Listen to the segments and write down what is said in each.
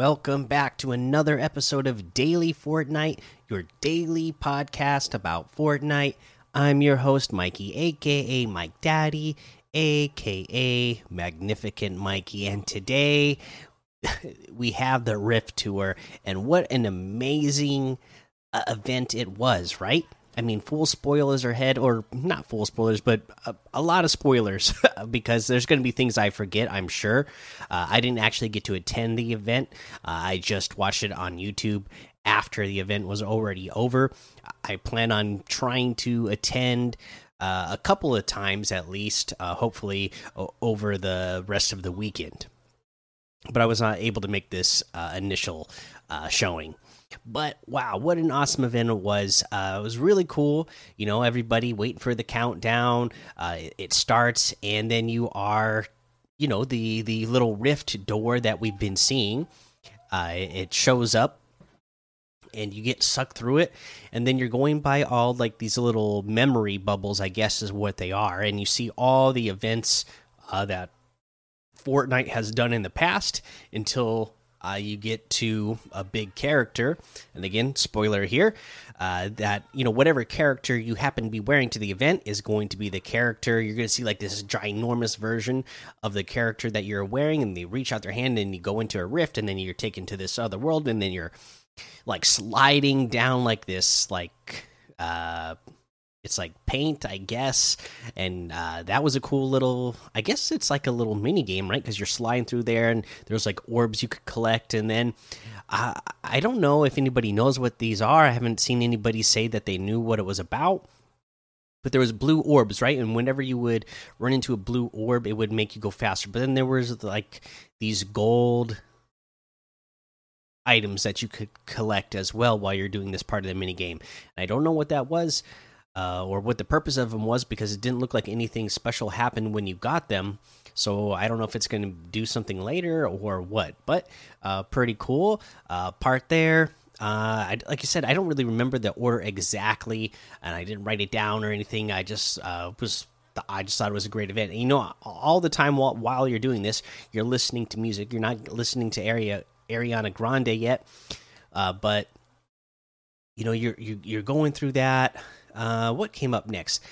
Welcome back to another episode of Daily Fortnite, your daily podcast about Fortnite. I'm your host, Mikey, aka Mike Daddy, aka Magnificent Mikey, and today we have the Rift Tour, and what an amazing uh, event it was, right? I mean, full spoilers ahead, or not full spoilers, but a, a lot of spoilers because there's going to be things I forget, I'm sure. Uh, I didn't actually get to attend the event, uh, I just watched it on YouTube after the event was already over. I plan on trying to attend. Uh, a couple of times at least, uh, hopefully over the rest of the weekend. But I was not able to make this uh, initial uh, showing. But wow, what an awesome event it was! Uh, it was really cool. You know, everybody waiting for the countdown. Uh, it starts, and then you are, you know, the the little rift door that we've been seeing. Uh, it shows up, and you get sucked through it, and then you're going by all like these little memory bubbles. I guess is what they are, and you see all the events uh, that Fortnite has done in the past until uh, you get to a big character, and again, spoiler here, uh, that you know whatever character you happen to be wearing to the event is going to be the character. You're going to see like this ginormous version of the character that you're wearing, and they reach out their hand and you go into a rift, and then you're taken to this other world, and then you're like sliding down like this like uh it's like paint i guess. And uh, that was a cool little i guess it's like a little mini game right? Because you're sliding through there and there's like orbs you could collect. And then uh, i don't know if anybody knows what these are. I haven't seen anybody say that they knew what it was about. But there was blue orbs right? And whenever you would run into a blue orb it would make you go faster. But then there was like these gold items that you could collect as well while you're doing this part of the mini game And i don't know what that was uh, or what the purpose of them was because it didn't look like anything special happened when you got them. So I don't know if it's going to do something later or what, but uh, pretty cool uh, part there. Uh, I, like I said, I don't really remember the order exactly, and I didn't write it down or anything. I just uh, was I just thought it was a great event. And, you know, all the time while while you're doing this, you're listening to music. You're not listening to Area Ariana Grande yet, uh, but you know you're you, are you are going through that. Uh, what came up next?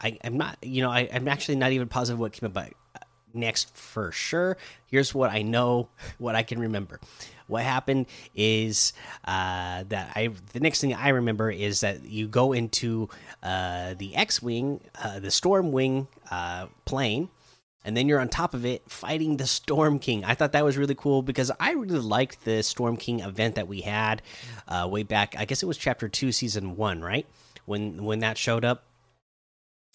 I, am not, you know, I, am actually not even positive what came up uh, next for sure. Here's what I know, what I can remember. What happened is uh, that I. The next thing I remember is that you go into uh, the X-wing, uh, the Storm Wing uh, plane, and then you're on top of it fighting the Storm King. I thought that was really cool because I really liked the Storm King event that we had uh, way back. I guess it was Chapter Two, Season One, right? When when that showed up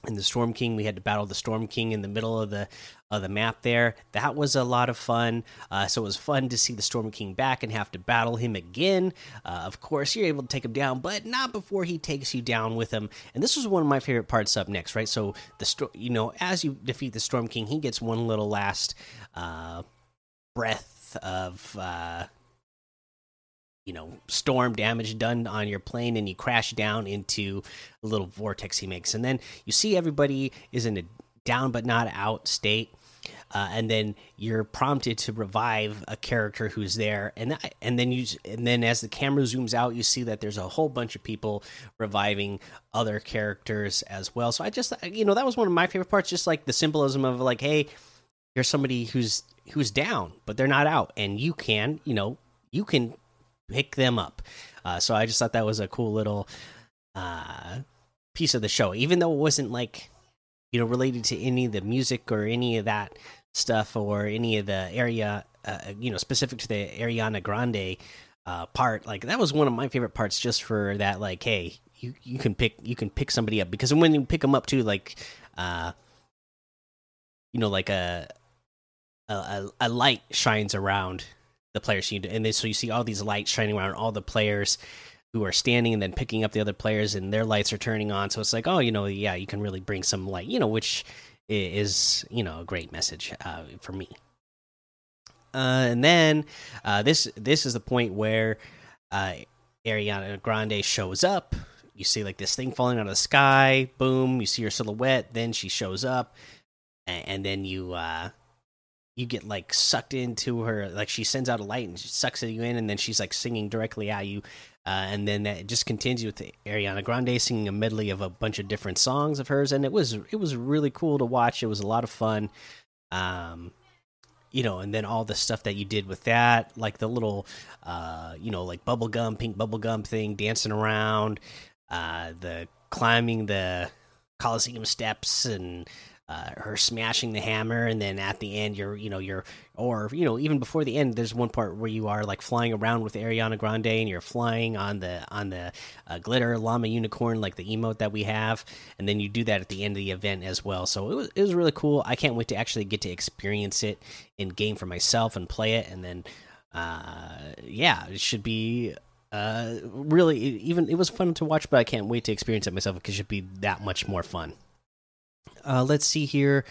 in the Storm King, we had to battle the Storm King in the middle of the of the map. There, that was a lot of fun. Uh, so it was fun to see the Storm King back and have to battle him again. Uh, of course, you're able to take him down, but not before he takes you down with him. And this was one of my favorite parts up next, right? So the you know, as you defeat the Storm King, he gets one little last uh, breath of uh, you know storm damage done on your plane and you crash down into a little vortex he makes. And then you see everybody is in a down but not out state uh, and then you're prompted to revive a character who's there. And and then you and then as the camera zooms out you see that there's a whole bunch of people reviving other characters as well. So i just you know that was one of my favorite parts just like the symbolism of like hey here's somebody who's who's down but they're not out. And you can you know you can pick them up. Uh, so I just thought that was a cool little uh, piece of the show, even though it wasn't like you know related to any of the music or any of that stuff or any of the area, uh, you know, specific to the Ariana Grande uh, part. Like that was one of my favorite parts, just for that. Like, hey, you you can pick you can pick somebody up because when you pick them up too, like, uh, you know, like a a, a light shines around the players you and then, so you see all these lights shining around all the players who are standing and then picking up the other players and their lights are turning on so it's like oh you know yeah you can really bring some light you know which is you know a great message uh, for me uh, and then uh, this this is the point where uh, Ariana Grande shows up. You see like this thing falling out of the sky. Boom! You see her silhouette. Then she shows up, and, and then you uh, you get like sucked into her like she sends out a light and she sucks you in and then she's like singing directly at you uh, and then it just continues with Ariana Grande singing a medley of a bunch of different songs of hers and it was it was really cool to watch. It was a lot of fun. Um you know and then all the stuff that you did with that like the little uh you know like bubblegum pink bubblegum thing dancing around uh the climbing the Coliseum steps and uh, her smashing the hammer, and then at the end, you're, you know, you're, or you know, even before the end, there's one part where you are like flying around with Ariana Grande, and you're flying on the on the uh, glitter llama unicorn, like the emote that we have, and then you do that at the end of the event as well. So it was it was really cool. I can't wait to actually get to experience it in game for myself and play it, and then, uh, yeah, it should be uh really even it was fun to watch but i can't wait to experience it myself because it should be that much more fun uh, let's see here.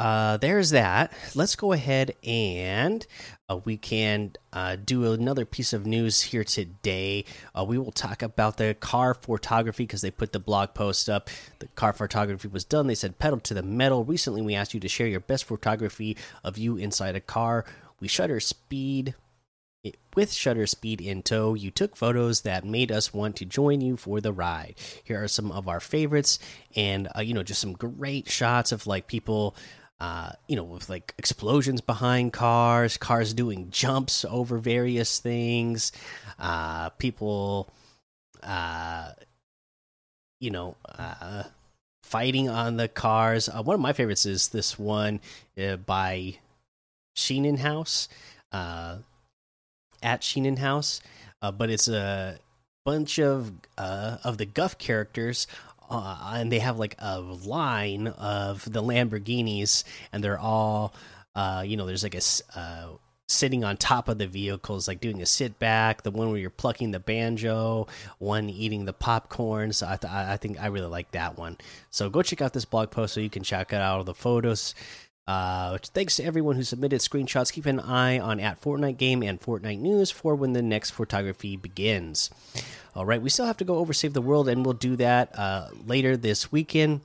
Uh, there's that. Let's go ahead and uh, we can uh, do another piece of news here today. Uh, we will talk about the car photography because they put the blog post up. The car photography was done. They said pedal to the metal. Recently, we asked you to share your best photography of you inside a car. We shutter speed with shutter speed in tow, you took photos that made us want to join you for the ride. Here are some of our favorites, and uh, you know, just some great shots of like people, uh, you know, with like explosions behind cars, cars doing jumps over various things, uh, people, uh, you know, uh, fighting on the cars. Uh, one of my favorites is this one uh, by Sheenan House. Uh, at Sheenan House, uh, but it's a bunch of uh, of the Guff characters, uh, and they have like a line of the Lamborghinis, and they're all, uh, you know, there's like a uh, sitting on top of the vehicles, like doing a sit back. The one where you're plucking the banjo, one eating the popcorn. So I, th I think I really like that one. So go check out this blog post so you can check out all the photos. Uh, thanks to everyone who submitted screenshots. Keep an eye on at Fortnite Game and Fortnite News for when the next photography begins. All right, we still have to go over Save the World, and we'll do that uh, later this weekend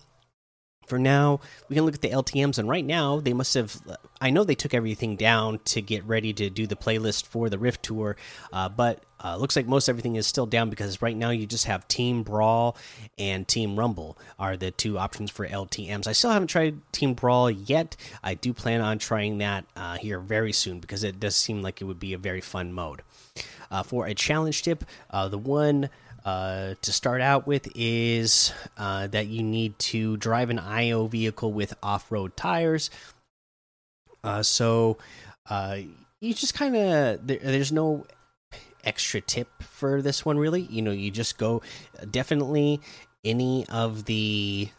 for now, we can look at the LTMs, and right now they must have. I know they took everything down to get ready to do the playlist for the Rift Tour, uh, but uh, looks like most everything is still down because right now you just have Team Brawl and Team Rumble are the two options for LTMs. I still haven't tried Team Brawl yet. I do plan on trying that uh, here very soon because it does seem like it would be a very fun mode. Uh, for a challenge tip, uh, the one uh, to start out with is uh, that you need to drive an IO vehicle with off road tires. Uh, so uh, you just kind of, there, there's no extra tip for this one, really. You know, you just go definitely any of the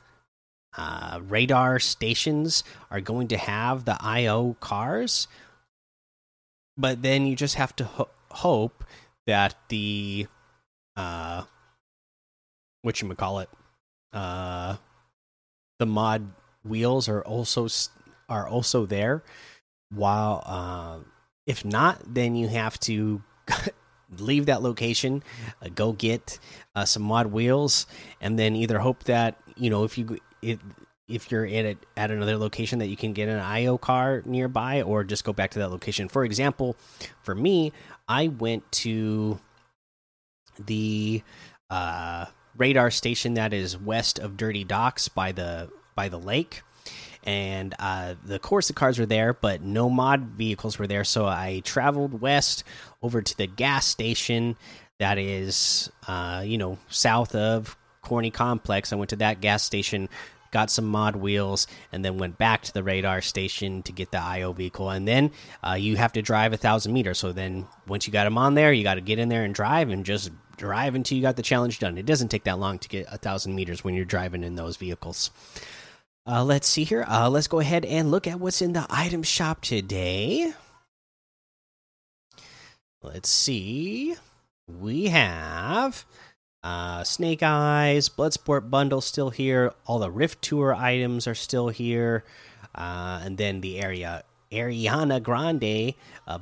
uh, radar stations are going to have the IO cars, but then you just have to ho hope that the uh what you call it uh the mod wheels are also are also there while uh if not then you have to leave that location uh, go get uh, some mod wheels and then either hope that you know if you it if you're at a, at another location that you can get an IO car nearby or just go back to that location. For example, for me, I went to the uh, radar station that is west of Dirty Docks by the by the lake. And uh, the Corsa cars were there, but no mod vehicles were there. So I traveled west over to the gas station that is, uh, you know, south of Corny Complex. I went to that gas station, got some mod wheels, and then went back to the radar station to get the IO vehicle. And then uh, you have to drive a thousand meters. So then once you got them on there, you got to get in there and drive and just drive until you got the challenge done. It doesn't take that long to get a thousand meters when you're driving in those vehicles. Uh, let's see here. Uh, let's go ahead and look at what's in the item shop today. Let's see. We have uh, Snake Eyes, Bloodsport bundle still here. All the Rift Tour items are still here, uh, and then the area Ariana Grande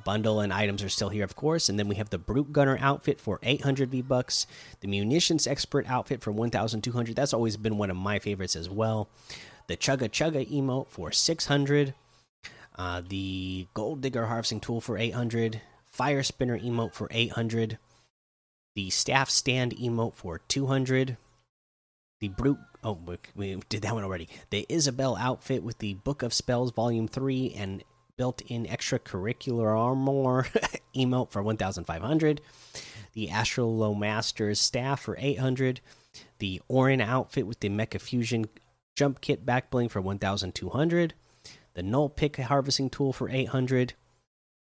bundle and items are still here, of course. And then we have the Brute Gunner outfit for 800 V bucks, the Munitions Expert outfit for 1,200. That's always been one of my favorites as well. The Chugga Chugga emote for 600. uh, the Gold Digger harvesting tool for 800, Fire Spinner emote for 800, the Staff Stand emote for 200, the Brute. Oh, we did that one already. The Isabelle outfit with the Book of Spells Volume 3 and built in extracurricular armor emote for 1500 the Astrolomasters staff for 800 the Orin outfit with the Mecha Fusion jump kit back bling for 1200 the Null Pick harvesting tool for 800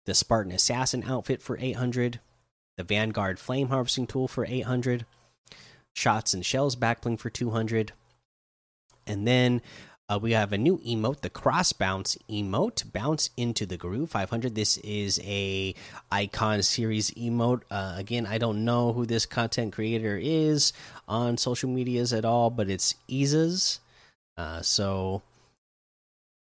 the Spartan Assassin outfit for 800 the Vanguard Flame harvesting tool for 800 shots and shells back bling for 200 and then uh, we have a new emote, the cross bounce emote, bounce into the groove 500. This is a icon series emote. Uh, again, I don't know who this content creator is on social medias at all, but it's Eases. Uh, so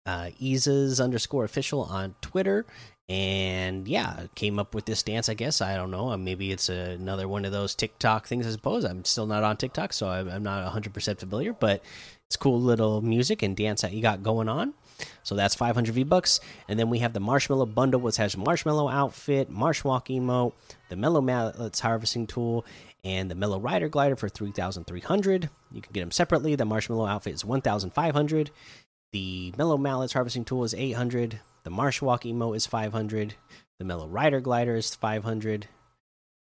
uh, Eases underscore official on Twitter. And yeah, came up with this dance. I guess I don't know. Maybe it's another one of those TikTok things. I suppose I'm still not on TikTok, so I'm, I'm not 100 percent familiar. But it's cool little music and dance that you got going on. So that's 500 V bucks. And then we have the Marshmello Bundle, which has Marshmello outfit, Marshwalk emote, the Mellow Mallets harvesting tool, and the Mellow Rider glider for 3,300. You can get them separately. The Marshmello outfit is 1,500. The Mellow Mallets harvesting tool is 800. The Marshwalk emote is 500. The Mellow Rider glider is 500.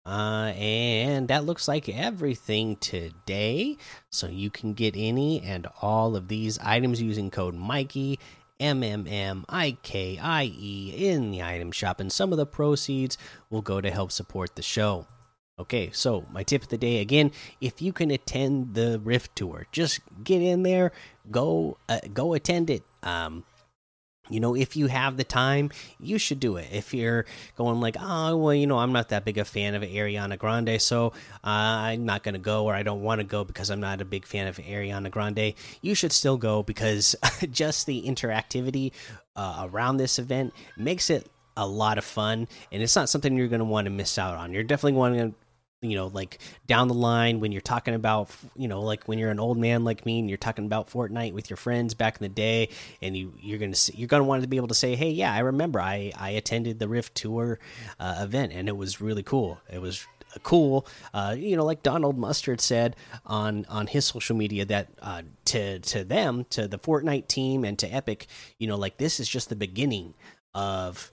Uh, and that looks like everything today. So you can get any and all of these items using code Mikey M M M I K I E in the item shop, and some of the proceeds will go to help support the show. Okay, so my tip of the day again: if you can attend the Rift Tour, just get in there, go, uh, go attend it. Um, you know if you have the time you should do it. If you're going like oh well you know i'm not that big a fan of ariana grande so uh, i'm not going to go or i don't want to go because i'm not a big fan of ariana grande you should still go because just the interactivity uh, around this event makes it a lot of fun and it's not something you're going to want to miss out on. You're definitely wanting to you know like down the line when you're talking about you know like when you're an old man like me and you're talking about Fortnite with your friends back in the day and you you're gonna you're gonna want to be able to say hey yeah I remember I I attended the Rift Tour uh, event and it was really cool. It was cool uh, you know like Donald Mustard said on on his social media that uh, to to them to the Fortnite team and to Epic you know like this is just the beginning of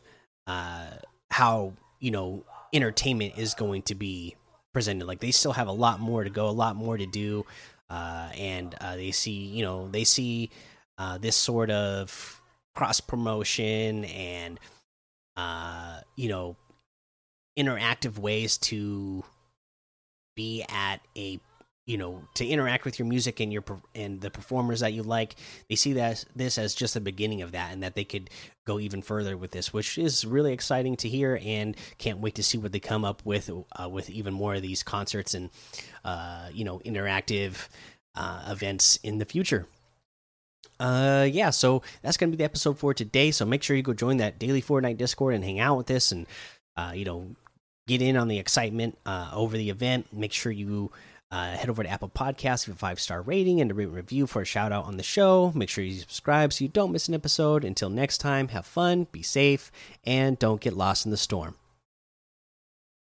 uh how you know entertainment is going to be presented. Like they still have a lot more to go, a lot more to do, uh, and uh, they see you know they see uh, this sort of cross promotion and uh, you know interactive ways to be at a you know to interact with your music and your and the performers that you like they see that this as just the beginning of that and that they could go even further with this which is really exciting to hear and can't wait to see what they come up with uh, with even more of these concerts and uh, you know interactive uh, events in the future. Uh yeah so that's gonna be the episode for today. So make sure you go join that daily fortnite discord and hang out with us and uh you know get in on the excitement uh over the event. Make sure you uh, head over to Apple Podcasts, give a five star rating and a review for a shout out on the show. Make sure you subscribe so you don't miss an episode. Until next time, have fun, be safe, and don't get lost in the storm.